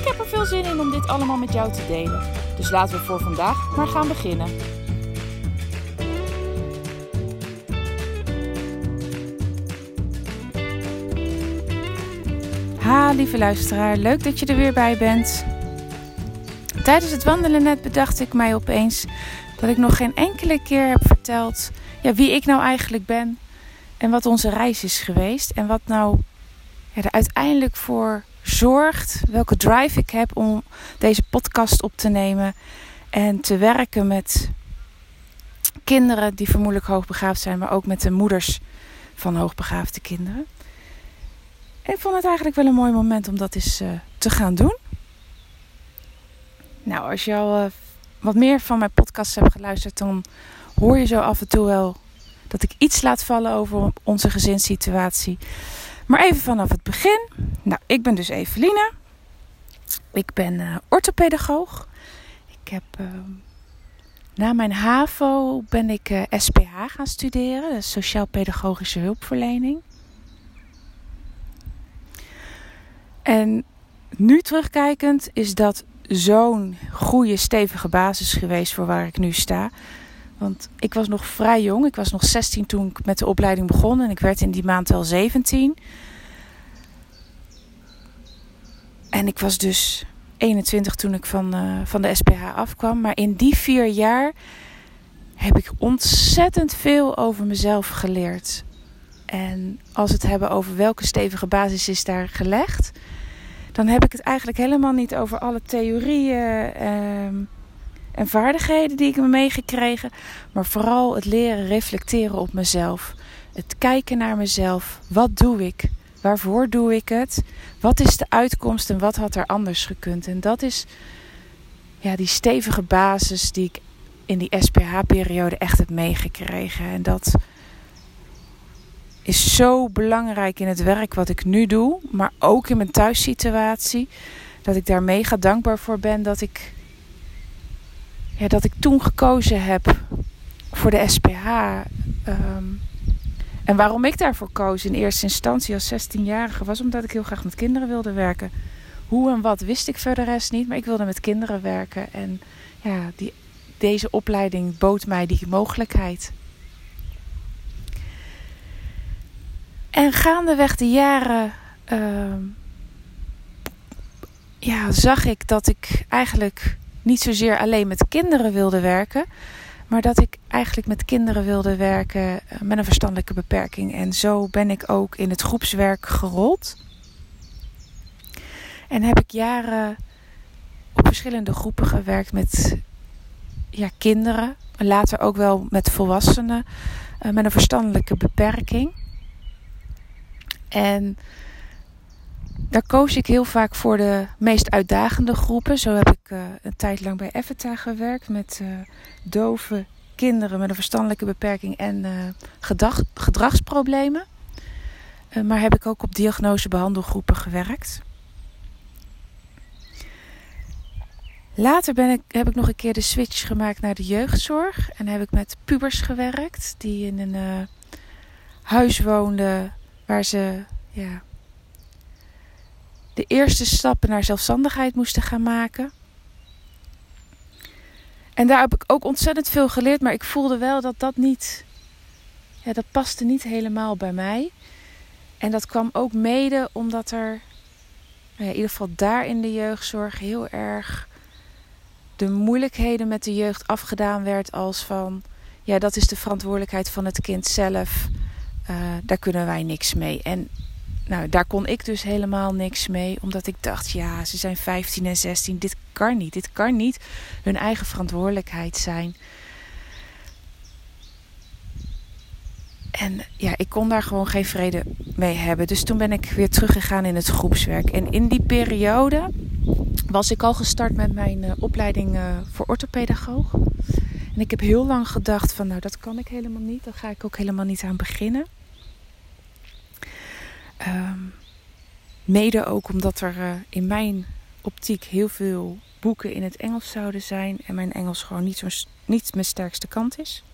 Ik heb er veel zin in om dit allemaal met jou te delen. Dus laten we voor vandaag maar gaan beginnen. Ha, lieve luisteraar, leuk dat je er weer bij bent. Tijdens het wandelen net bedacht ik mij opeens dat ik nog geen enkele keer heb verteld ja, wie ik nou eigenlijk ben en wat onze reis is geweest en wat nou er uiteindelijk voor zorgt, welke drive ik heb om deze podcast op te nemen en te werken met kinderen die vermoedelijk hoogbegaafd zijn, maar ook met de moeders van hoogbegaafde kinderen. En ik vond het eigenlijk wel een mooi moment om dat eens uh, te gaan doen. Nou, als je al uh, wat meer van mijn podcast hebt geluisterd, dan hoor je zo af en toe wel dat ik iets laat vallen over onze gezinssituatie. Maar even vanaf het begin. Nou, ik ben dus Eveline. Ik ben uh, orthopedagoog. Ik heb uh, na mijn HAVO ben ik uh, eh, SPH gaan studeren, de Sociaal-Pedagogische Hulpverlening. En nu terugkijkend is dat zo'n goede, stevige basis geweest voor waar ik nu sta. Want ik was nog vrij jong. Ik was nog 16 toen ik met de opleiding begon. En ik werd in die maand wel 17. En ik was dus 21 toen ik van, uh, van de SPH afkwam. Maar in die vier jaar heb ik ontzettend veel over mezelf geleerd. En als we het hebben over welke stevige basis is daar gelegd, dan heb ik het eigenlijk helemaal niet over alle theorieën. Uh, en vaardigheden die ik me meegekregen, maar vooral het leren reflecteren op mezelf. Het kijken naar mezelf. Wat doe ik? Waarvoor doe ik het? Wat is de uitkomst en wat had er anders gekund? En dat is ja, die stevige basis die ik in die SPH-periode echt heb meegekregen. En dat is zo belangrijk in het werk wat ik nu doe, maar ook in mijn thuissituatie. Dat ik daar mega dankbaar voor ben dat ik ja, dat ik toen gekozen heb voor de SPH. Ehm, en waarom ik daarvoor koos in eerste instantie als 16-jarige was omdat ik heel graag met kinderen wilde werken. Hoe en wat wist ik verder rest niet, maar ik wilde met kinderen werken. En ja, die, deze opleiding bood mij die mogelijkheid. En gaandeweg de jaren uh, ja, zag ik dat ik eigenlijk niet zozeer alleen met kinderen wilde werken, maar dat ik eigenlijk met kinderen wilde werken eh, met een verstandelijke beperking. En zo ben ik ook in het groepswerk gerold. En heb ik jaren op verschillende groepen gewerkt met ja, kinderen, later ook wel met volwassenen uh, met een verstandelijke beperking. En daar koos ik heel vaak voor de meest uitdagende groepen. Zo heb ik uh, een tijd lang bij Evita gewerkt met uh, dove kinderen met een verstandelijke beperking en gedag, gedragsproblemen. maar heb ik ook op diagnose-behandelgroepen gewerkt. Later ben ik, heb ik nog een keer de switch gemaakt naar de jeugdzorg. En heb ik met pubers gewerkt die in een huis woonden waar ze ja, de eerste stappen naar zelfstandigheid moesten gaan maken. En daar heb ik ook ontzettend veel geleerd, maar ik voelde wel dat dat niet, ja, dat paste niet helemaal bij mij. En dat kwam ook mede omdat er, nou in ieder geval daar in de jeugdzorg, heel erg de moeilijkheden met de jeugd afgedaan werd als van, ja, dat is de verantwoordelijkheid van het kind zelf. Uh, daar kunnen wij niks mee. En nou, daar kon ik dus helemaal niks mee, omdat ik dacht, ja, ze zijn 15 en 16, dit kan niet. Dit kan niet hun eigen verantwoordelijkheid zijn. En ja, ik kon daar gewoon geen vrede mee hebben. Dus toen ben ik weer teruggegaan in het groepswerk. En in die periode was ik al gestart met mijn uh, opleiding uh, voor orthopedagoog. En ik heb heel lang gedacht van nou dat kan ik helemaal niet. Daar ga ik ook helemaal niet aan beginnen. Um, mede ook omdat er uh, in mijn optiek heel veel boeken in het Engels zouden zijn. En mijn Engels gewoon niet, niet mijn sterkste kant is.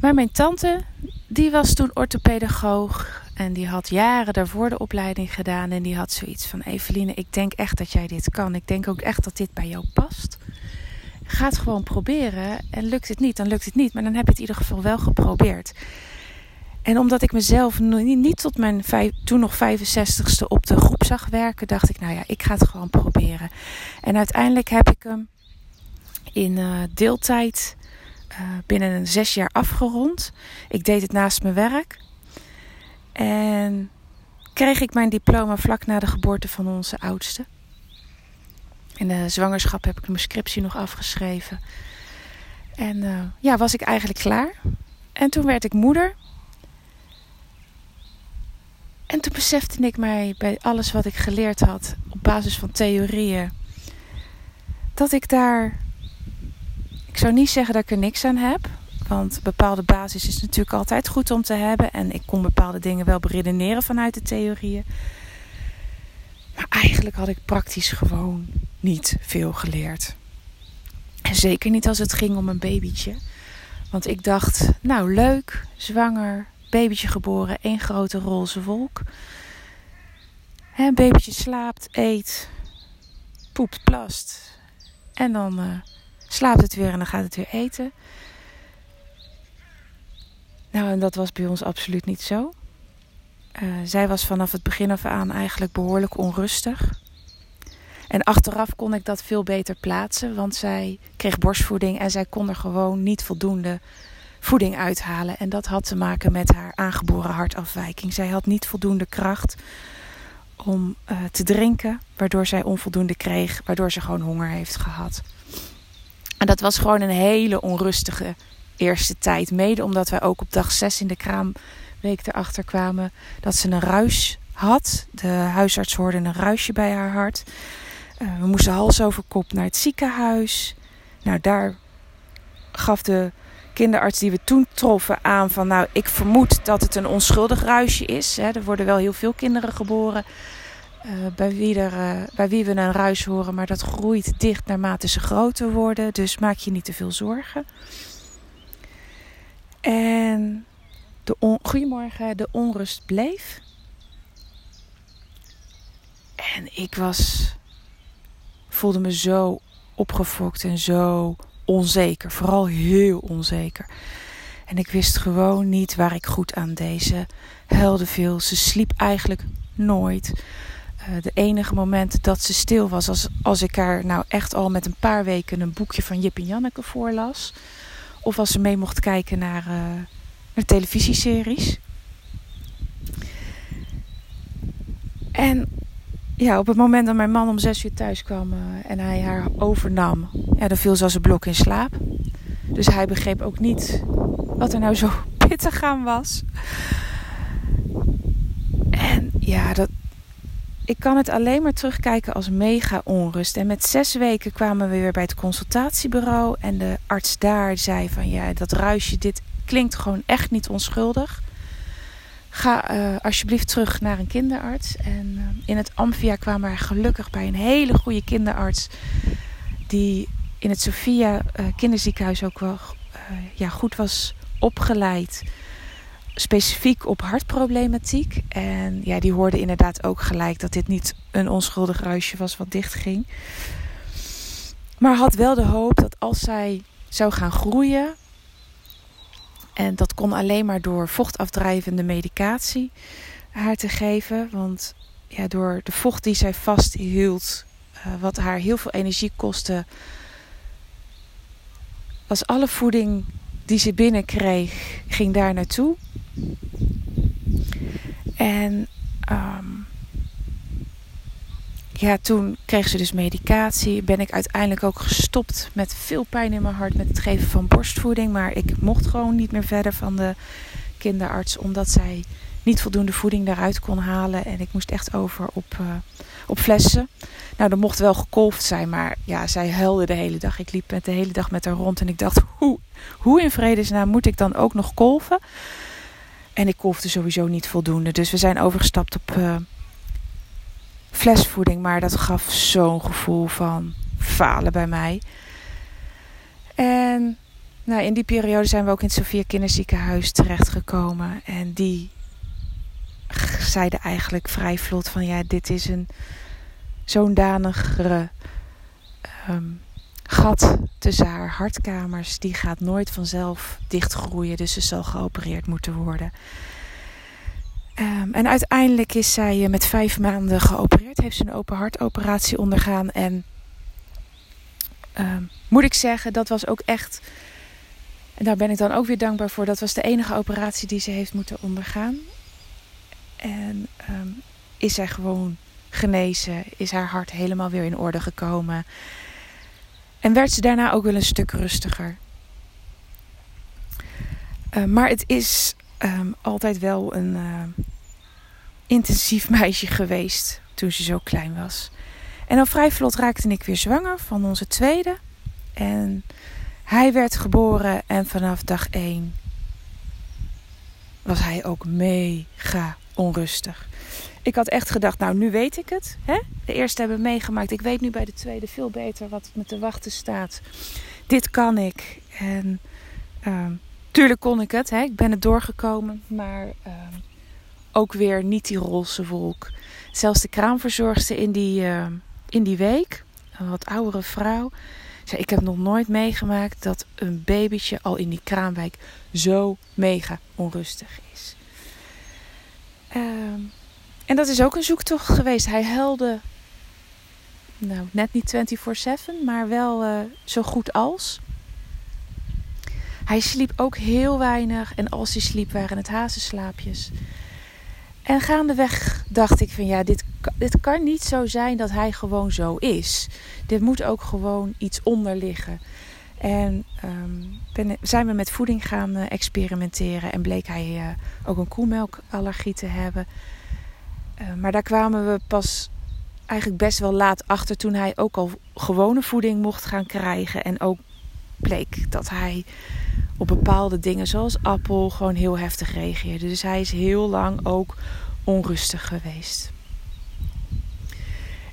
Maar mijn tante, die was toen orthopedagoog. En die had jaren daarvoor de opleiding gedaan. En die had zoiets van: Eveline, ik denk echt dat jij dit kan. Ik denk ook echt dat dit bij jou past. Ga het gewoon proberen. En lukt het niet, dan lukt het niet. Maar dan heb je het in ieder geval wel geprobeerd. En omdat ik mezelf niet tot mijn toen nog 65ste op de groep zag werken, dacht ik, nou ja, ik ga het gewoon proberen. En uiteindelijk heb ik hem in uh, deeltijd uh, binnen een zes jaar afgerond. Ik deed het naast mijn werk. En kreeg ik mijn diploma vlak na de geboorte van onze oudste. In de zwangerschap heb ik mijn scriptie nog afgeschreven. En uh, ja, was ik eigenlijk klaar. En toen werd ik moeder. En toen besefte ik mij bij alles wat ik geleerd had op basis van theorieën, dat ik daar. Ik zou niet zeggen dat ik er niks aan heb, want bepaalde basis is natuurlijk altijd goed om te hebben. En ik kon bepaalde dingen wel beredeneren vanuit de theorieën. Maar eigenlijk had ik praktisch gewoon niet veel geleerd. En zeker niet als het ging om een babytje. Want ik dacht, nou leuk, zwanger, babytje geboren, één grote roze wolk. Een babytje slaapt, eet, poept, plast. En dan uh, slaapt het weer en dan gaat het weer eten. Nou, en dat was bij ons absoluut niet zo. Uh, zij was vanaf het begin af aan eigenlijk behoorlijk onrustig. En achteraf kon ik dat veel beter plaatsen, want zij kreeg borstvoeding en zij kon er gewoon niet voldoende voeding uithalen. En dat had te maken met haar aangeboren hartafwijking. Zij had niet voldoende kracht om uh, te drinken, waardoor zij onvoldoende kreeg, waardoor ze gewoon honger heeft gehad. En dat was gewoon een hele onrustige eerste tijd. Mede omdat wij ook op dag 6 in de kraamweek erachter kwamen dat ze een ruis had. De huisarts hoorde een ruisje bij haar hart. Uh, we moesten hals over kop naar het ziekenhuis. Nou, daar gaf de kinderarts die we toen troffen aan van... nou, ik vermoed dat het een onschuldig ruisje is. Hè. Er worden wel heel veel kinderen geboren uh, bij, wie er, uh, bij wie we een ruis horen... maar dat groeit dicht naarmate ze groter worden. Dus maak je niet te veel zorgen. En de on... goedemorgen, de onrust bleef. En ik was... voelde me zo opgefokt en zo onzeker, vooral heel onzeker. En ik wist gewoon niet waar ik goed aan deze huilde veel. Ze sliep eigenlijk nooit. Uh, de enige momenten dat ze stil was, als, als ik haar nou echt al met een paar weken een boekje van Jip en Janneke voorlas. Of als ze mee mocht kijken naar, uh, naar televisieseries. En ja, op het moment dat mijn man om zes uur thuis kwam uh, en hij haar overnam, ja, dan viel ze als een blok in slaap. Dus hij begreep ook niet wat er nou zo pittig aan was. En ja, dat, ik kan het alleen maar terugkijken als mega onrust. En met zes weken kwamen we weer bij het consultatiebureau. En de arts daar zei van ja, dat ruisje, dit klinkt gewoon echt niet onschuldig. Ga uh, alsjeblieft terug naar een kinderarts. En uh, in het Amphia kwamen we gelukkig bij een hele goede kinderarts. Die in het Sophia uh, kinderziekenhuis ook wel ja, goed was opgeleid. Specifiek op hartproblematiek. En ja, die hoorde inderdaad ook gelijk dat dit niet een onschuldig ruisje was wat dicht ging. Maar had wel de hoop dat als zij zou gaan groeien, en dat kon alleen maar door vochtafdrijvende medicatie haar te geven. Want ja, door de vocht die zij vasthield, uh, wat haar heel veel energie kostte, was alle voeding die ze binnenkreeg, ging daar naartoe. En um, ja, toen kreeg ze dus medicatie. Ben ik uiteindelijk ook gestopt met veel pijn in mijn hart met het geven van borstvoeding. Maar ik mocht gewoon niet meer verder van de kinderarts, omdat zij niet voldoende voeding daaruit kon halen. En ik moest echt over op, uh, op flessen. Nou, er mocht wel gekolfd zijn, maar ja, zij huilde de hele dag. Ik liep met de hele dag met haar rond en ik dacht, hoe, hoe in vredesnaam moet ik dan ook nog kolven? En ik kolfde sowieso niet voldoende. Dus we zijn overgestapt op uh, flesvoeding. Maar dat gaf zo'n gevoel van falen bij mij. En nou, in die periode zijn we ook in het Sofia Kinderziekenhuis terechtgekomen. En die zeiden eigenlijk vrij vlot van ja, dit is een zo'n danigere um, gat tussen haar hartkamers. Die gaat nooit vanzelf dichtgroeien, dus ze zal geopereerd moeten worden. Um, en uiteindelijk is zij met vijf maanden geopereerd. Heeft ze een open hartoperatie ondergaan. En um, moet ik zeggen, dat was ook echt. En daar ben ik dan ook weer dankbaar voor. Dat was de enige operatie die ze heeft moeten ondergaan. En um, is zij gewoon genezen? Is haar hart helemaal weer in orde gekomen? En werd ze daarna ook wel een stuk rustiger. Maar het is um, altijd wel een uh, intensief meisje geweest toen ze zo klein was. En al vrij vlot raakte ik weer zwanger van onze tweede. En hij werd geboren en vanaf dag 1 was hij ook mega onrustig. Ik had echt gedacht, nou nu weet ik het. Hè? De eerste hebben we meegemaakt. Ik weet nu bij de tweede veel beter wat me te wachten staat. Dit kan ik. En uh, tuurlijk kon ik het. Hè? Ik ben het doorgekomen. Maar uh, ook weer niet die roze wolk. Zelfs de kraamverzorgster in die, uh, in die week, een wat oudere vrouw, zei: Ik heb nog nooit meegemaakt dat een babytje al in die kraamwijk zo mega onrustig is. Um, en dat is ook een zoektocht geweest. Hij huilde, nou net niet 24/7, maar wel uh, zo goed als. Hij sliep ook heel weinig en als hij sliep waren het hazenslaapjes. En gaandeweg dacht ik van ja, dit, dit kan niet zo zijn dat hij gewoon zo is. Dit moet ook gewoon iets onder liggen. En um, ben, zijn we met voeding gaan uh, experimenteren en bleek hij uh, ook een koemelkallergie te hebben. Uh, maar daar kwamen we pas eigenlijk best wel laat achter toen hij ook al gewone voeding mocht gaan krijgen. En ook bleek dat hij op bepaalde dingen zoals appel gewoon heel heftig reageerde. Dus hij is heel lang ook onrustig geweest.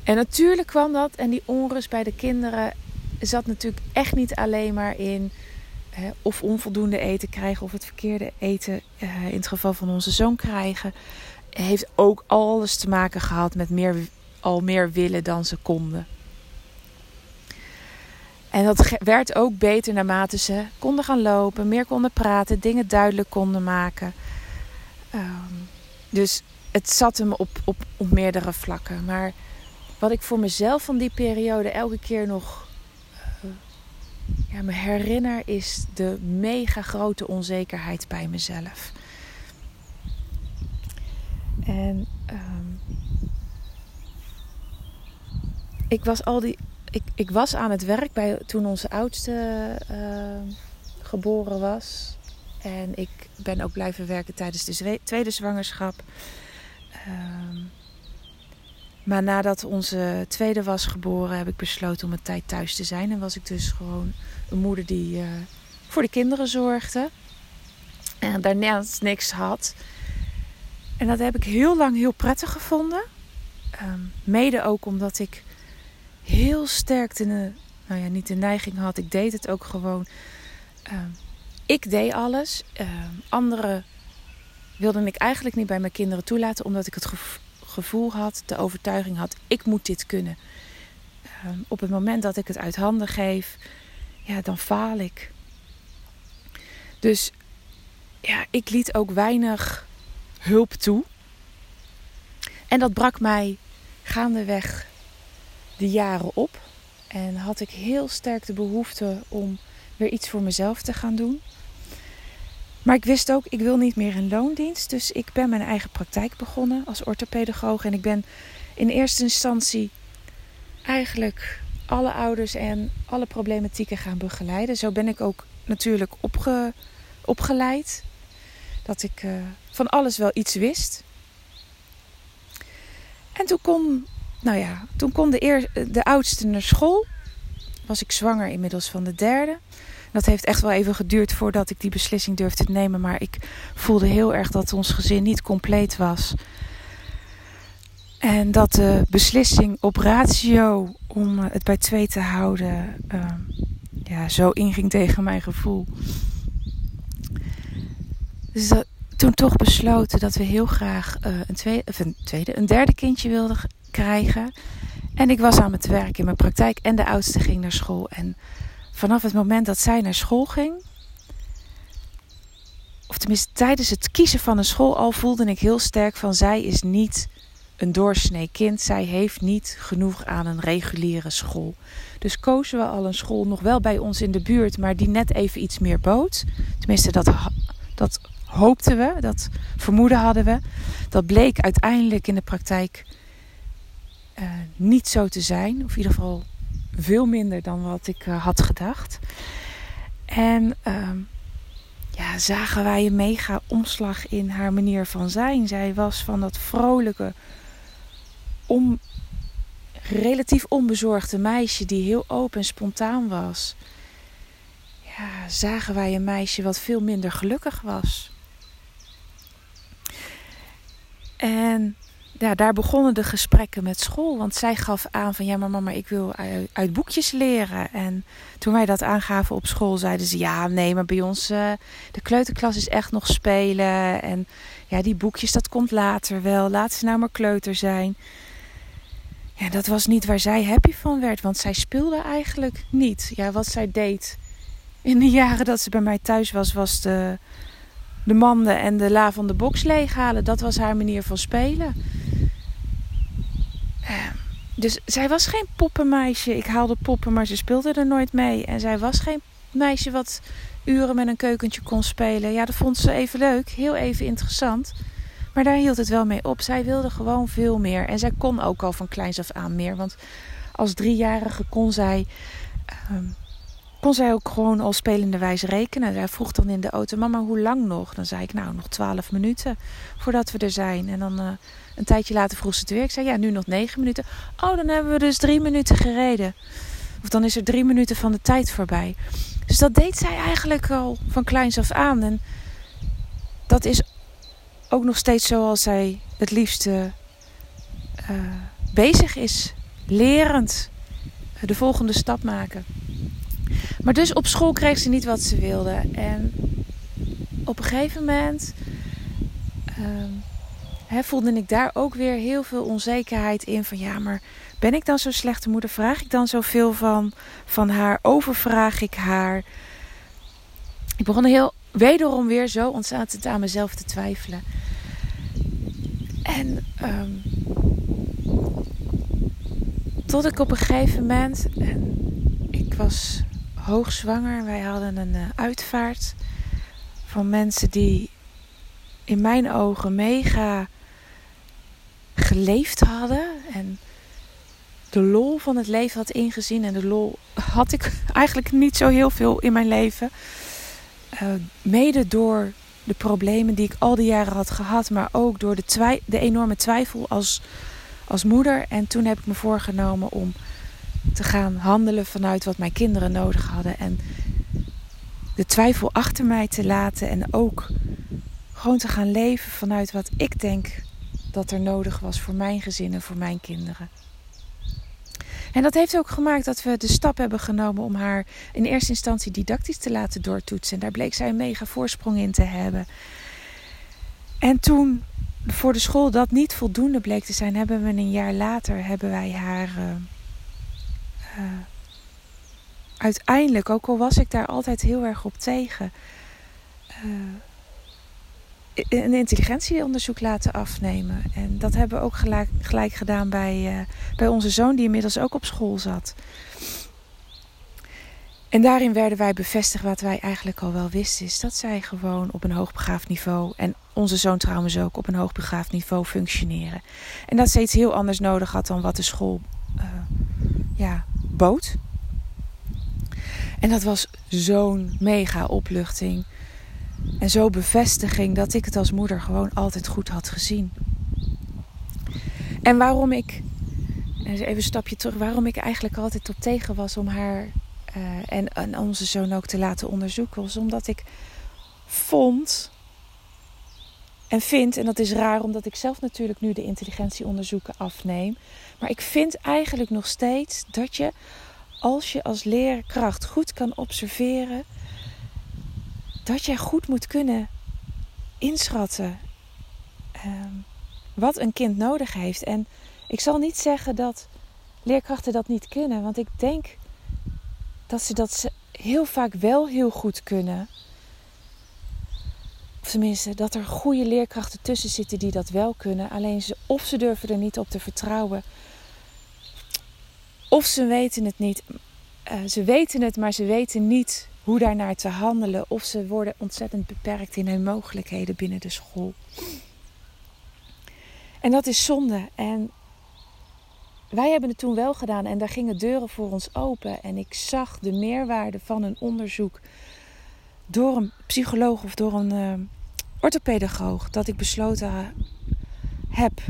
En natuurlijk kwam dat en die onrust bij de kinderen zat natuurlijk echt niet alleen maar in hè, of onvoldoende eten krijgen of het verkeerde eten uh, in het geval van onze zoon krijgen. Heeft ook alles te maken gehad met meer, al meer willen dan ze konden. En dat werd ook beter naarmate ze konden gaan lopen, meer konden praten, dingen duidelijk konden maken. Um, dus het zat hem op, op, op meerdere vlakken. Maar wat ik voor mezelf van die periode elke keer nog uh, ja, me herinner, is de mega grote onzekerheid bij mezelf. En um, ik was al die ik, ik was aan het werk bij, toen onze oudste uh, geboren was. En ik ben ook blijven werken tijdens de tweede zwangerschap. Uh, maar nadat onze tweede was geboren, heb ik besloten om een tijd thuis te zijn. En was ik dus gewoon een moeder die uh, voor de kinderen zorgde. En daarnaast niks had. En dat heb ik heel lang heel prettig gevonden. Um, mede ook omdat ik heel sterk de, nou ja, niet de neiging had. Ik deed het ook gewoon. Uh, ik deed alles. Uh, anderen wilde ik eigenlijk niet bij mijn kinderen toelaten, omdat ik het gevoel had, de overtuiging had: ik moet dit kunnen. Uh, op het moment dat ik het uit handen geef, ja, dan faal ik. Dus ja, ik liet ook weinig hulp toe. En dat brak mij gaandeweg de jaren op. En had ik heel sterk de behoefte om weer iets voor mezelf te gaan doen. Maar ik wist ook, ik wil niet meer in loondienst. Dus ik ben mijn eigen praktijk begonnen als orthopedagoog. En ik ben in eerste instantie eigenlijk alle ouders en alle problematieken gaan begeleiden. Zo ben ik ook natuurlijk opge, opgeleid. Dat ik uh, van alles wel iets wist. En toen kon, nou ja, toen kon de, de oudste naar school. Was ik zwanger inmiddels van de derde. Dat heeft echt wel even geduurd voordat ik die beslissing durfde te nemen. Maar ik voelde heel erg dat ons gezin niet compleet was. En dat de beslissing op ratio om het bij twee te houden uh, ja, zo inging tegen mijn gevoel. Dus toen toch besloten dat we heel graag uh, een, tweede, een tweede, een derde kindje wilden krijgen. En ik was aan het werk in mijn praktijk en de oudste ging naar school. En vanaf het moment dat zij naar school ging, of tenminste tijdens het kiezen van een school al voelde ik heel sterk van zij is niet een doorsnee kind. Zij heeft niet genoeg aan een reguliere school. Dus kozen we al een school nog wel bij ons in de buurt, maar die net even iets meer bood. Tenminste, dat, dat hoopten we, dat vermoeden hadden we. Dat bleek uiteindelijk in de praktijk uh, niet zo te zijn. Of in ieder geval veel minder dan wat ik uh, had gedacht. En uh, ja, zagen wij een mega omslag in haar manier van zijn. Zij was van dat vrolijke, relatief onbezorgde meisje die heel open en spontaan was. Ja, zagen wij een meisje wat veel minder gelukkig was. En ja, daar begonnen de gesprekken met school. Want zij gaf aan van ja, maar mama, ik wil uit, boekjes leren. En toen wij dat aangaven op school, zeiden ze ja, nee, maar bij ons, uh, de kleuterklas is echt nog spelen. En ja, die boekjes, dat komt later wel. Laat ze nou maar kleuter zijn. Ja, dat was niet waar zij happy van werd, want zij speelde eigenlijk niet. Ja, wat zij deed in de jaren dat ze bij mij thuis was, was de, de manden en de la van de box leeghalen. Dat was haar manier van spelen. Ehm, dus zij was geen poppenmeisje. Ik haalde poppen, maar ze speelde er nooit mee. En zij was geen meisje wat uren met een keukentje kon spelen. Ja, dat vond ze even leuk, heel even interessant. Maar daar hield het wel mee op. Zij wilde gewoon veel meer. En zij kon ook al van kleins af aan meer. Want als driejarige kon zij, um, kon zij ook gewoon al spelende wijze rekenen. Zij vroeg dan in de auto: Mama, hoe lang nog? Dan zei ik: Nou, nog twaalf minuten voordat we er zijn. En dan uh, een tijdje later vroeg ze het weer. Ik zei: Ja, nu nog negen minuten. Oh, dan hebben we dus drie minuten gereden. Of dan is er drie minuten van de tijd voorbij. Dus dat deed zij eigenlijk al van kleins af aan. En dat is ook nog steeds zoals zij het liefste uh, bezig is. Lerend de volgende stap maken. Maar dus op school kreeg ze niet wat ze wilde. En op een gegeven moment uh, voelde ik daar ook weer heel veel onzekerheid in. Van ja, maar ben ik dan zo'n slechte moeder? Vraag ik dan zoveel van, van haar? Overvraag ik haar? Ik begon heel wederom weer zo ontzettend aan mezelf te twijfelen. En um, tot ik op een gegeven moment, en ik was hoogzwanger, wij hadden een uh, uitvaart van mensen die in mijn ogen mega geleefd hadden en de lol van het leven had ingezien. En de lol had ik eigenlijk niet zo heel veel in mijn leven. Uh, mede door de problemen die ik al die jaren had gehad, maar ook door de, de enorme twijfel als, als moeder. En toen heb ik me voorgenomen om te gaan handelen vanuit wat mijn kinderen nodig hadden. En de twijfel achter mij te laten en ook gewoon te gaan leven vanuit wat ik denk dat er nodig was voor mijn gezin en voor mijn kinderen. En dat heeft ook gemaakt dat we de stap hebben genomen om haar in eerste instantie didactisch te laten doortoetsen. En daar bleek zij een mega voorsprong in te hebben. En toen voor de school dat niet voldoende bleek te zijn, hebben we een jaar later hebben wij haar uh, uh, uiteindelijk, ook al was ik daar altijd heel erg op tegen, uh, een intelligentieonderzoek laten afnemen. En dat hebben we ook gelijk, gedaan bij, uh, bij onze zoon, die inmiddels ook op school zat. En daarin werden wij bevestigd wat wij eigenlijk al wel wisten: is dat zij gewoon op een hoogbegaafd niveau, en onze zoon trouwens ook op een hoogbegaafd niveau functioneren. En dat ze iets heel anders nodig had dan wat de school uh, ja, bood. En dat was zo'n mega opluchting. En zo bevestiging dat ik het als moeder gewoon altijd goed had gezien. En waarom ik, even een stapje terug, waarom ik eigenlijk altijd op tegen was om haar uh, en, en onze zoon ook te laten onderzoeken, was omdat ik vond en vind, en dat is raar omdat ik zelf natuurlijk nu de intelligentieonderzoeken afneem, maar ik vind eigenlijk nog steeds dat je, als je als leerkracht goed kan observeren, dat je goed moet kunnen inschatten ehm, wat een kind nodig heeft. En ik zal niet zeggen dat leerkrachten dat niet kunnen, want ik denk dat ze dat heel vaak wel heel goed kunnen. Of tenminste, dat er goede leerkrachten tussen zitten die dat wel kunnen. Alleen ze, of ze durven er niet op te vertrouwen. Of ze weten het niet. Uh, ze weten het, maar ze weten niet hoe daarnaar te handelen. Of ze worden ontzettend beperkt in hun mogelijkheden binnen de school. En dat is zonde. En wij hebben het toen wel gedaan en daar gingen deuren voor ons open. En ik zag de meerwaarde van een onderzoek door een psycholoog of door een uh, orthopedagoog. Dat ik besloten heb.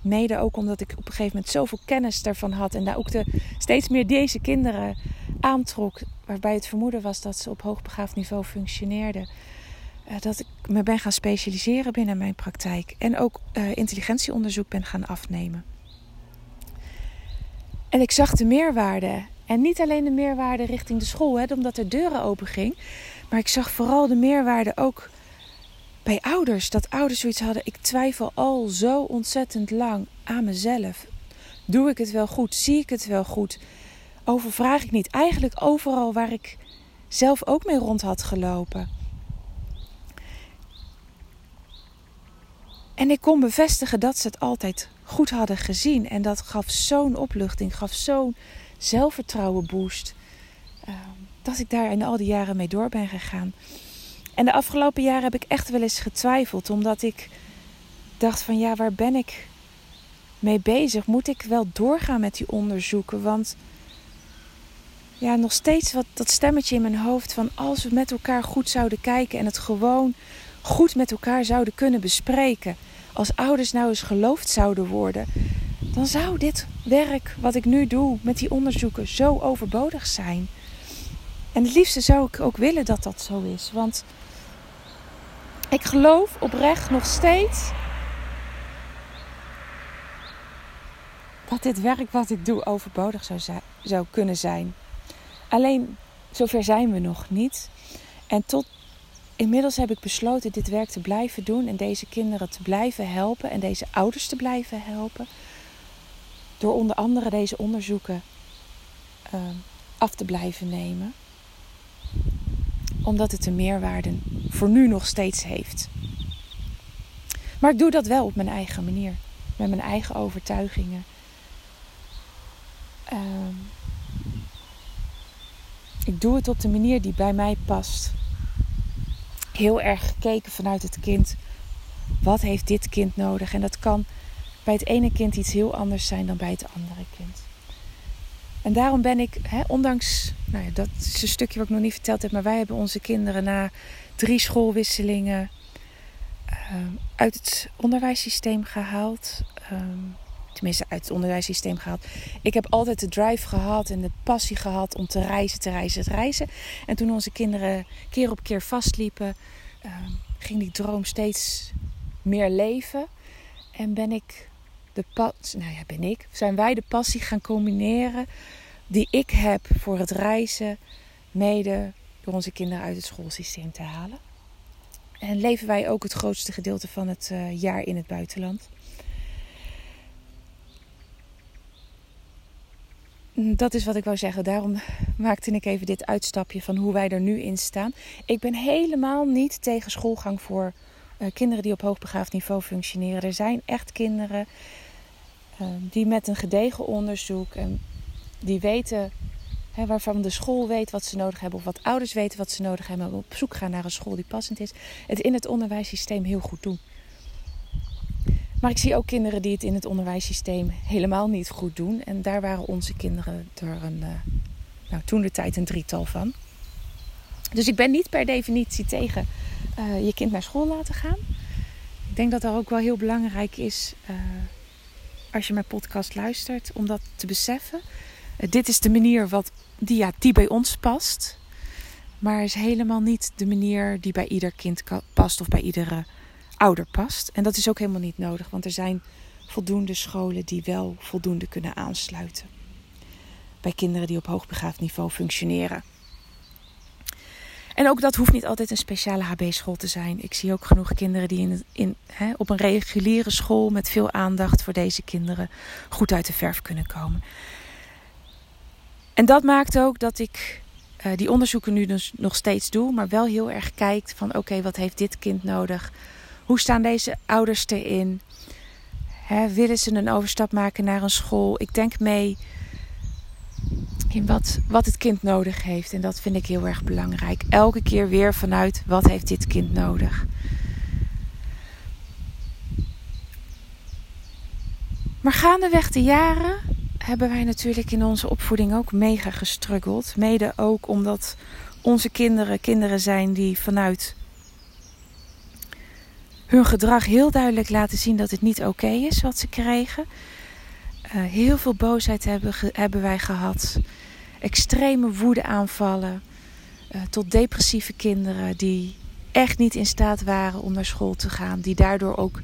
Mede ook omdat ik op een gegeven moment zoveel kennis daarvan had. En daar ook de, steeds meer deze kinderen aantrok. Waarbij het vermoeden was dat ze op hoogbegaafd niveau functioneerden. Uh, dat ik me ben gaan specialiseren binnen mijn praktijk. En ook uh, intelligentieonderzoek ben gaan afnemen. En ik zag de meerwaarde. En niet alleen de meerwaarde richting de school, hè, omdat er deuren open ging. Maar ik zag vooral de meerwaarde ook bij ouders. Dat ouders zoiets hadden. Ik twijfel al zo ontzettend lang aan mezelf. Doe ik het wel goed? Zie ik het wel goed? Overvraag ik niet. Eigenlijk overal waar ik zelf ook mee rond had gelopen. En ik kon bevestigen dat ze het altijd goed hadden gezien. En dat gaf zo'n opluchting, gaf zo'n zelfvertrouwen boost. Uh, dat ik daar in al die jaren mee door ben gegaan. En de afgelopen jaren heb ik echt wel eens getwijfeld. Omdat ik dacht van ja, waar ben ik mee bezig? Moet ik wel doorgaan met die onderzoeken? Want ja, nog steeds wat, dat stemmetje in mijn hoofd van als we met elkaar goed zouden kijken en het gewoon goed met elkaar zouden kunnen bespreken als ouders nou eens geloofd zouden worden, dan zou dit werk wat ik nu doe met die onderzoeken zo overbodig zijn. En het liefste zou ik ook willen dat dat zo is. Want ik geloof oprecht nog steeds dat dit werk wat ik doe overbodig zou, zou kunnen zijn. Alleen zover zijn we nog niet. En tot inmiddels heb ik besloten dit werk te blijven doen en deze kinderen te blijven helpen en deze ouders te blijven helpen. Door onder andere deze onderzoeken uh, af te blijven nemen. Omdat het een meerwaarde voor nu nog steeds heeft. Maar ik doe dat wel op mijn eigen manier. Met mijn eigen overtuigingen. Uh, ik doe het op de manier die bij mij past heel erg gekeken vanuit het kind. Wat heeft dit kind nodig? En dat kan bij het ene kind iets heel anders zijn dan bij het andere kind. En daarom ben ik, hè, ondanks, nou ja, dat is een stukje wat ik nog niet verteld heb, maar wij hebben onze kinderen na drie schoolwisselingen uh, uit het onderwijssysteem gehaald. Um, tenminste uit het onderwijssysteem gehaald. Ik heb altijd de drive gehad en de passie gehad om te reizen, te reizen, te reizen. En toen onze kinderen keer op keer vastliepen, uh, ging die droom steeds meer leven. En ben ik de nou ja, ben ik, zijn wij de passie gaan combineren die ik heb voor het reizen, mede door onze kinderen uit het schoolsysteem te halen. En leven wij ook het grootste gedeelte van het uh, jaar in het buitenland. Dat is wat ik wou zeggen. Daarom maakte ik even dit uitstapje van hoe wij er nu in staan. Ik ben helemaal niet tegen schoolgang voor uh, kinderen die op hoogbegaafd niveau functioneren. Er zijn echt kinderen uh, die met een gedegen onderzoek en die weten hè, waarvan de school weet wat ze nodig hebben, of wat ouders weten wat ze nodig hebben, op zoek gaan naar een school die passend is, het in het onderwijssysteem heel goed doen. Maar ik zie ook kinderen die het in het onderwijssysteem helemaal niet goed doen. En daar waren onze kinderen er een, uh, nou, toen de tijd een drietal van. Dus ik ben niet per definitie tegen eh, je kind naar school laten gaan. Ik denk dat dat ook wel heel belangrijk is uh, als je mijn podcast luistert, om dat te beseffen. Dit is de manier wat, die, ja, die bij ons past. Maar is helemaal niet de manier die bij ieder kind past of bij iedere ouder past. En dat is ook helemaal niet nodig, want er zijn voldoende scholen die wel voldoende kunnen aansluiten. Bij kinderen die op hoogbegaafd niveau functioneren. En ook dat hoeft niet altijd een speciale HB-school te zijn. Ik zie ook genoeg kinderen die in, in, op een reguliere school met veel aandacht voor deze kinderen goed uit de verf kunnen komen. En dat maakt ook dat ik uh, die onderzoeken nu dus nog steeds doe, maar wel heel erg kijkt van oké, wat heeft dit kind nodig? Hoe staan deze ouders erin? Hè, willen ze een overstap maken naar een school? Ik denk mee in wat, wat het kind nodig heeft. En dat vind ik heel erg belangrijk. Elke keer weer vanuit wat heeft dit kind nodig. Maar gaandeweg de jaren hebben wij natuurlijk in onze opvoeding ook mega gestruggeld. Mede ook omdat onze kinderen kinderen zijn die vanuit hun gedrag heel duidelijk laten zien dat het niet oké is wat ze krijgen. Uh, heel veel boosheid hebben, hebben wij gehad. Extreme woedeaanvallen. Uh, tot depressieve kinderen die echt niet in staat waren om naar school te gaan. Die daardoor ook,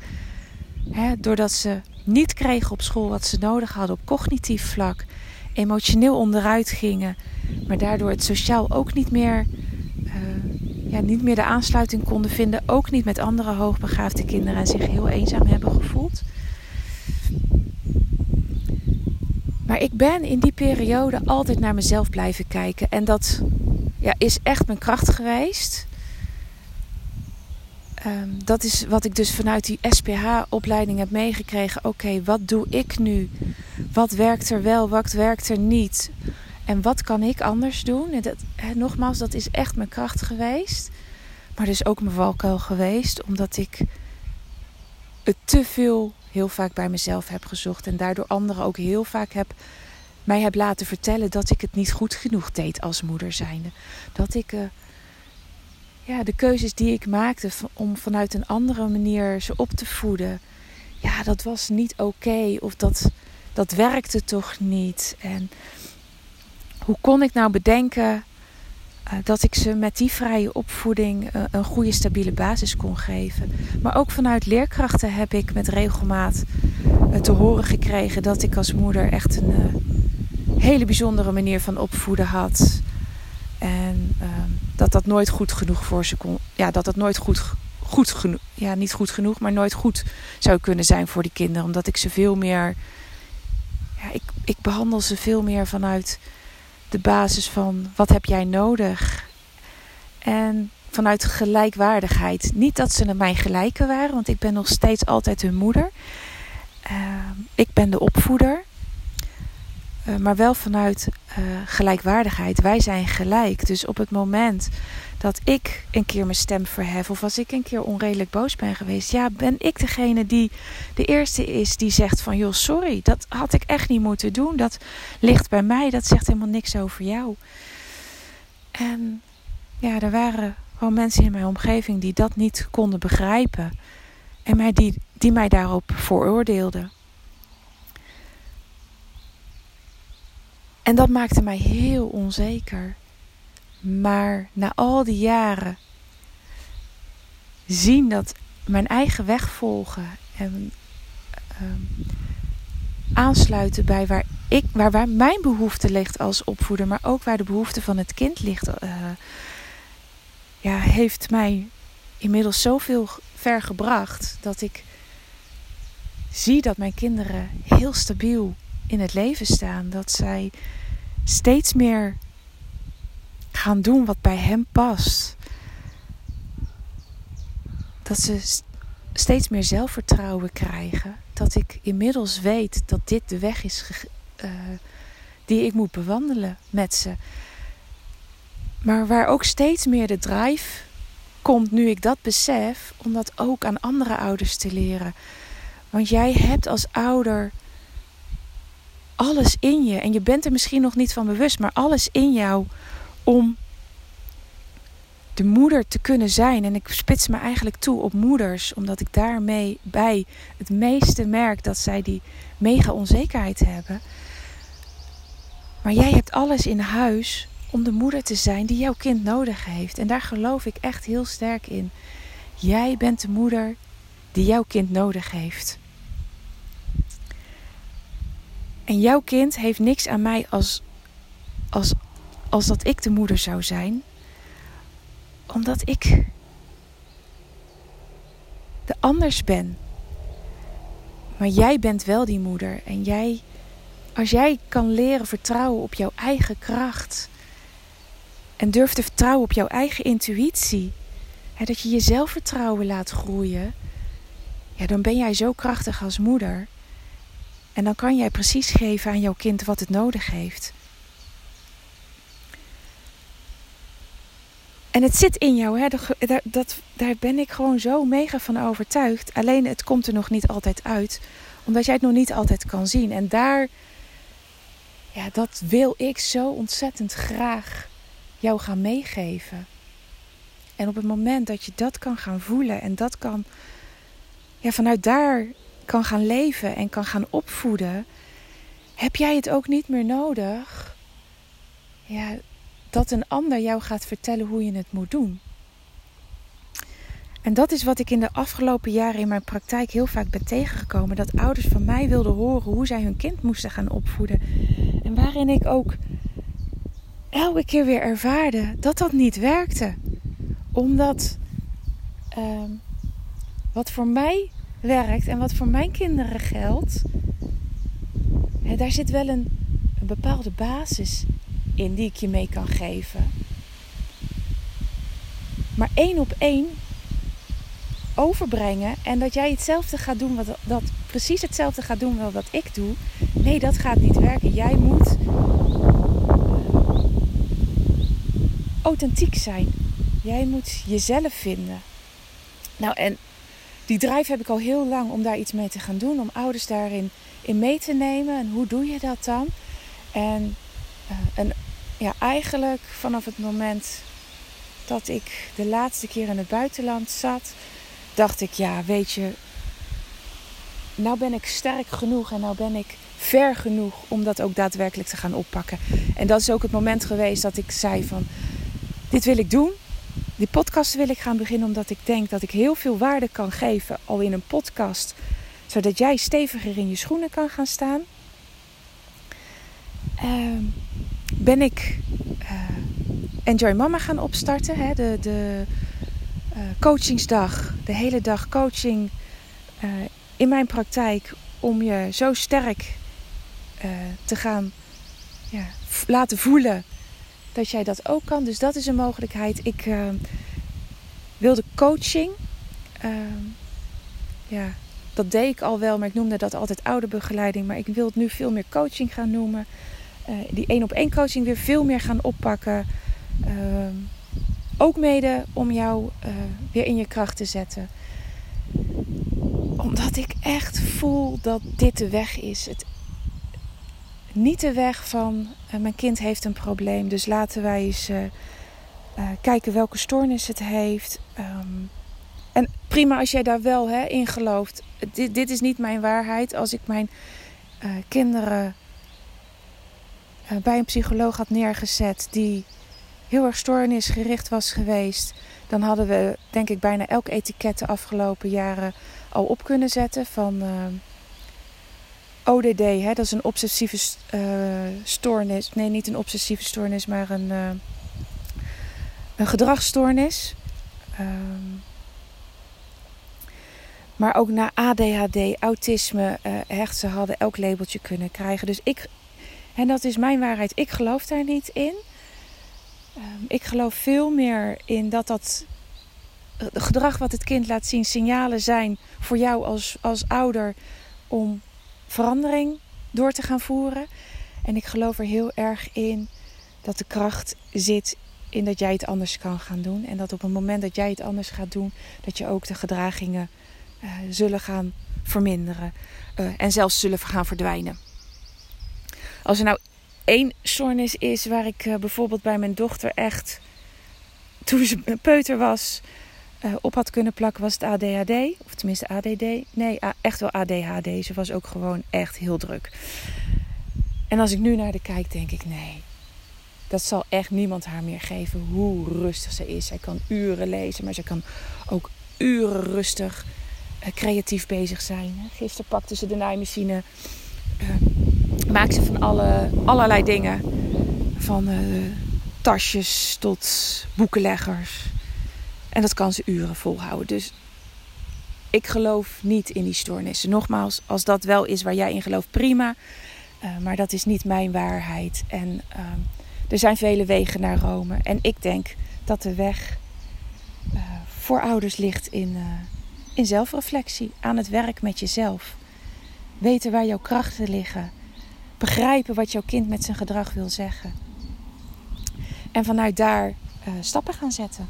hè, doordat ze niet kregen op school wat ze nodig hadden op cognitief vlak, emotioneel onderuit gingen. Maar daardoor het sociaal ook niet meer, uh, ja, niet meer de aansluiting konden vinden. Ook niet met andere hoogbegaafde kinderen en zich heel eenzaam hebben gevoeld. Maar ik ben in die periode altijd naar mezelf blijven kijken. En dat ja, is echt mijn kracht geweest. Um, dat is wat ik dus vanuit die SPH-opleiding heb meegekregen. Oké, wat doe ik nu? Wat werkt er wel, wat werkt er niet? En wat kan ik anders doen? En dat, hè, nogmaals, dat is echt mijn kracht geweest. Maar dus ook mijn valkuil geweest. Omdat ik het te veel heel vaak bij mezelf heb gezocht. En daardoor anderen ook heel vaak heb, mij heb laten vertellen dat ik het niet goed genoeg deed als moeder zijnde. Dat ik uh, ja, de keuzes die ik maakte om vanuit een andere manier ze op te voeden. Ja, dat was niet oké. of dat, dat werkte toch niet. En hoe kon ik nou bedenken uh, dat ik ze met die vrije opvoeding uh, een goede stabiele basis kon geven. Maar ook vanuit leerkrachten heb ik met regelmaat uh, te horen gekregen dat ik als moeder echt een hele bijzondere manier van opvoeden had. En ehm, dat dat nooit goed genoeg voor ze kon. Ja, dat dat nooit goed, goed genoeg. Ja, niet goed genoeg, maar nooit goed zou kunnen zijn voor die kinderen. Omdat ik ze veel meer. Ja, ik, ik behandel ze veel meer vanuit de basis van wat heb jij nodig? En vanuit gelijkwaardigheid. Niet dat ze naar mij gelijken waren, want ik ben nog steeds altijd hun moeder. Uh, ik ben de opvoeder. Uh, maar wel vanuit uh, gelijkwaardigheid. Wij zijn gelijk. Dus op het moment dat ik een keer mijn stem verhef of als ik een keer onredelijk boos ben geweest, ja, ben ik degene die de eerste is die zegt van joh, sorry, dat had ik echt niet moeten doen. Dat ligt bij mij, dat zegt helemaal niks over jou. En ja, er waren gewoon mensen in mijn omgeving die dat niet konden begrijpen. En mij die, die mij daarop veroordeelden. En dat maakte mij heel onzeker. Maar na al die jaren zien dat mijn eigen weg volgen en uh, aansluiten bij waar, ik, waar, waar mijn behoefte ligt als opvoeder, maar ook waar de behoefte van het kind ligt, uh, ja, heeft mij inmiddels zoveel ver gebracht dat ik zie dat mijn kinderen heel stabiel in het leven staan. Dat zij steeds meer gaan doen wat bij hem past. Dat ze steeds meer zelfvertrouwen krijgen. Dat ik inmiddels weet dat dit de weg is uh, die ik moet bewandelen met ze. Maar waar ook steeds meer de drive komt nu ik dat besef, om dat ook aan andere ouders te leren. Want jij hebt als ouder alles in je. En je bent er misschien nog niet van bewust, maar alles in jou om de moeder te kunnen zijn. En ik spits me eigenlijk toe op moeders, omdat ik daarmee bij het meeste merk dat zij die mega onzekerheid hebben. Maar jij hebt alles in huis om de moeder te zijn die jouw kind nodig heeft. En daar geloof ik echt heel sterk in. Jij bent de moeder die jouw kind nodig heeft. En jouw kind heeft niks aan mij als, als, als dat ik de moeder zou zijn, omdat ik de anders ben. Maar jij bent wel die moeder. En jij, als jij kan leren vertrouwen op jouw eigen kracht. En durft te vertrouwen op jouw eigen intuïtie. Hè, dat je je zelfvertrouwen laat groeien. Ja, dan ben jij zo krachtig als moeder. En dan kan jij precies geven aan jouw kind wat het nodig heeft. En het zit in jou, hè? Dat, daar ben ik gewoon zo mega van overtuigd. Alleen het komt er nog niet altijd uit, omdat jij het nog niet altijd kan zien. En daar, ja, dat wil ik zo ontzettend graag jou gaan meegeven. En op het moment dat je dat kan gaan voelen en dat kan, ja, vanuit daar kan gaan leven en kan gaan opvoeden, heb jij het ook niet meer nodig. Ja, dat een ander jou gaat vertellen hoe je het moet doen. En dat is wat ik in de afgelopen jaren in mijn praktijk heel vaak ben tegengekomen. Dat ouders van mij wilden horen hoe zij hun kind moesten gaan opvoeden. En waarin ik ook elke keer weer ervaarde dat dat niet werkte. Omdat uh, wat voor mij werkt en wat voor mijn kinderen geldt, daar zit wel een, een bepaalde basis in die ik je mee kan geven. Maar één op één overbrengen en dat jij hetzelfde gaat doen, wat, dat precies hetzelfde gaat doen wat ik doe, nee, dat gaat niet werken. Jij moet authentiek zijn. Jij moet jezelf vinden. Nou, en die drive heb ik al heel lang om daar iets mee te gaan doen. Om ouders daarin in mee te nemen. En hoe doe je dat dan? En, uh, en ja, eigenlijk vanaf het moment dat ik de laatste keer in het buitenland zat, dacht ik, ja, weet je, nou ben ik sterk genoeg en nou ben ik ver genoeg om dat ook daadwerkelijk te gaan oppakken. En dat is ook het moment geweest dat ik zei van, dit wil ik doen. Die podcast wil ik gaan beginnen omdat ik denk dat ik heel veel waarde kan geven al in een podcast. Zodat jij steviger in je schoenen kan gaan staan. Uh, ben ik uh, Enjoy Mama gaan opstarten. Hè? De, de uh, coachingsdag, de hele dag coaching uh, in mijn praktijk. Om je zo sterk te gaan ja, laten voelen dat jij dat ook kan. Dus dat is een mogelijkheid. Ik wilde coaching. Ja, dat deed ik al wel, maar ik noemde dat altijd ouderbegeleiding. Maar ik wil het nu veel meer coaching gaan noemen. Uh, die één op één coaching weer veel meer gaan oppakken. Ehm, ook mede om jou eh, weer in je kracht te zetten. Omdat ik echt voel dat dit de weg is. Het niet de weg van uh, mijn kind heeft een probleem, dus laten wij eens kijken welke stoornis het heeft. Um, en prima als jij daar wel hè, in gelooft. Dit, dit, is niet mijn waarheid. Als ik mijn kinderen bij een psycholoog had neergezet die heel erg stoornisgericht was geweest, dan hadden we denk ik bijna elk etiket de afgelopen jaren al op kunnen zetten van ehm, ODD, hè, dat is een obsessieve uh, stoornis. Nee, niet een obsessieve stoornis, maar een, een gedragsstoornis. Um, maar ook naar ADHD, autisme, hecht, ze hadden elk labeltje kunnen krijgen. Dus ik, en dat is mijn waarheid, ik geloof daar niet in. Um, ik geloof veel meer in dat dat het gedrag wat het kind laat zien signalen zijn voor jou als, als ouder om verandering door te gaan voeren. En ik geloof er heel erg in dat de kracht zit in dat jij het anders kan gaan doen. En dat op het moment dat jij het anders gaat doen, dat je ook de gedragingen uh, zullen gaan verminderen. Uh, en zelfs zullen gaan verdwijnen. Als er nou één stoornis is waar ik uh, bijvoorbeeld bij mijn dochter echt toen ze peuter was, uh, op had kunnen plakken, was het ADHD. Of tenminste ADD. Nee, echt wel ADHD. Ze was ook gewoon echt heel druk. En als ik nu naar de kijk, denk ik: nee, dat zal echt niemand haar meer geven hoe rustig ze is. Zij kan uren lezen, maar ze kan ook uren rustig uh, creatief bezig zijn. Gisteren pakte ze de naaimachine. Maakt ze van alle, allerlei dingen. Van uh, tasjes tot boekenleggers. En dat kan ze uren volhouden. Dus ik geloof niet in die stoornissen. Nogmaals, als dat wel is waar jij in gelooft, prima. Uh, maar dat is niet mijn waarheid. En uh, er zijn vele wegen naar Rome. En ik denk dat de weg voor ouders ligt in, in zelfreflectie. Aan het werk met jezelf. Weten waar jouw krachten liggen. Begrijpen wat jouw kind met zijn gedrag wil zeggen. En vanuit daar stappen gaan zetten.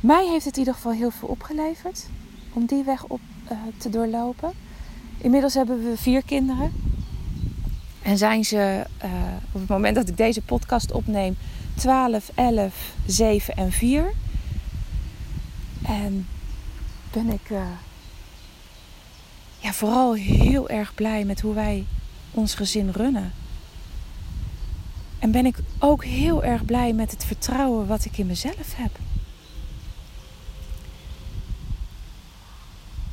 Mij heeft het in ieder geval heel veel opgeleverd om die weg op uh, te doorlopen. Inmiddels hebben we vier kinderen. En zijn ze uh, op het moment dat ik deze podcast opneem 12, 11, 7 en 4. En ben ik ja, vooral heel erg blij met hoe wij ons gezin runnen. En ben ik ook heel erg blij met het vertrouwen wat ik in mezelf heb.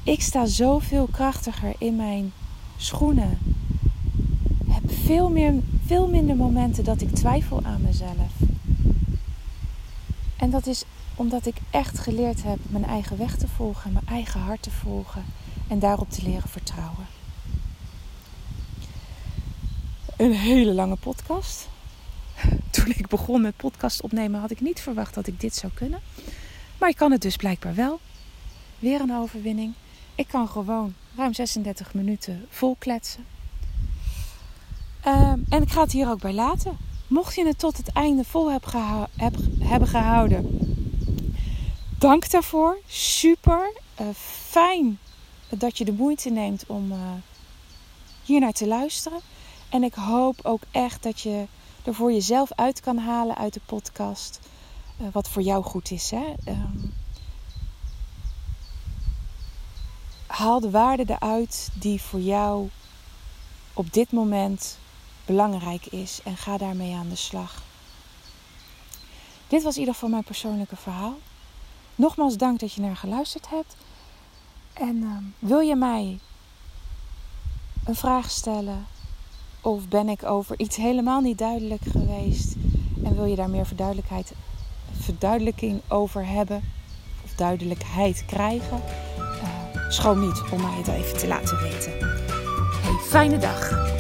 Ik sta zoveel krachtiger in mijn schoenen. Heb veel, meer, veel minder momenten dat ik twijfel aan mezelf. En dat is omdat ik echt geleerd heb mijn eigen weg te volgen, mijn eigen hart te volgen en daarop te leren vertrouwen. Een hele lange podcast. Toen ik begon met podcast opnemen had ik niet verwacht dat ik dit zou kunnen. Maar ik kan het dus blijkbaar wel. Weer een overwinning. Ik kan gewoon ruim 36 minuten vol kletsen. Uh, en ik ga het hier ook bij laten. Mocht je het tot het einde vol heb hebben gehouden, dank daarvoor. Super uh, fijn dat je de moeite neemt om uh, hier naar te luisteren. En ik hoop ook echt dat je er voor jezelf uit kan halen uit de podcast. Uh, wat voor jou goed is. Hè? Um, haal de waarde eruit die voor jou op dit moment belangrijk is en ga daarmee aan de slag. Dit was in ieder geval mijn persoonlijke verhaal. Nogmaals dank dat je naar geluisterd hebt. En uh, wil je mij een vraag stellen? Of ben ik over iets helemaal niet duidelijk geweest? En wil je daar meer verduidelijking over hebben? Of duidelijkheid krijgen? Schroom niet om mij het even te laten weten. Hey, fijne dag.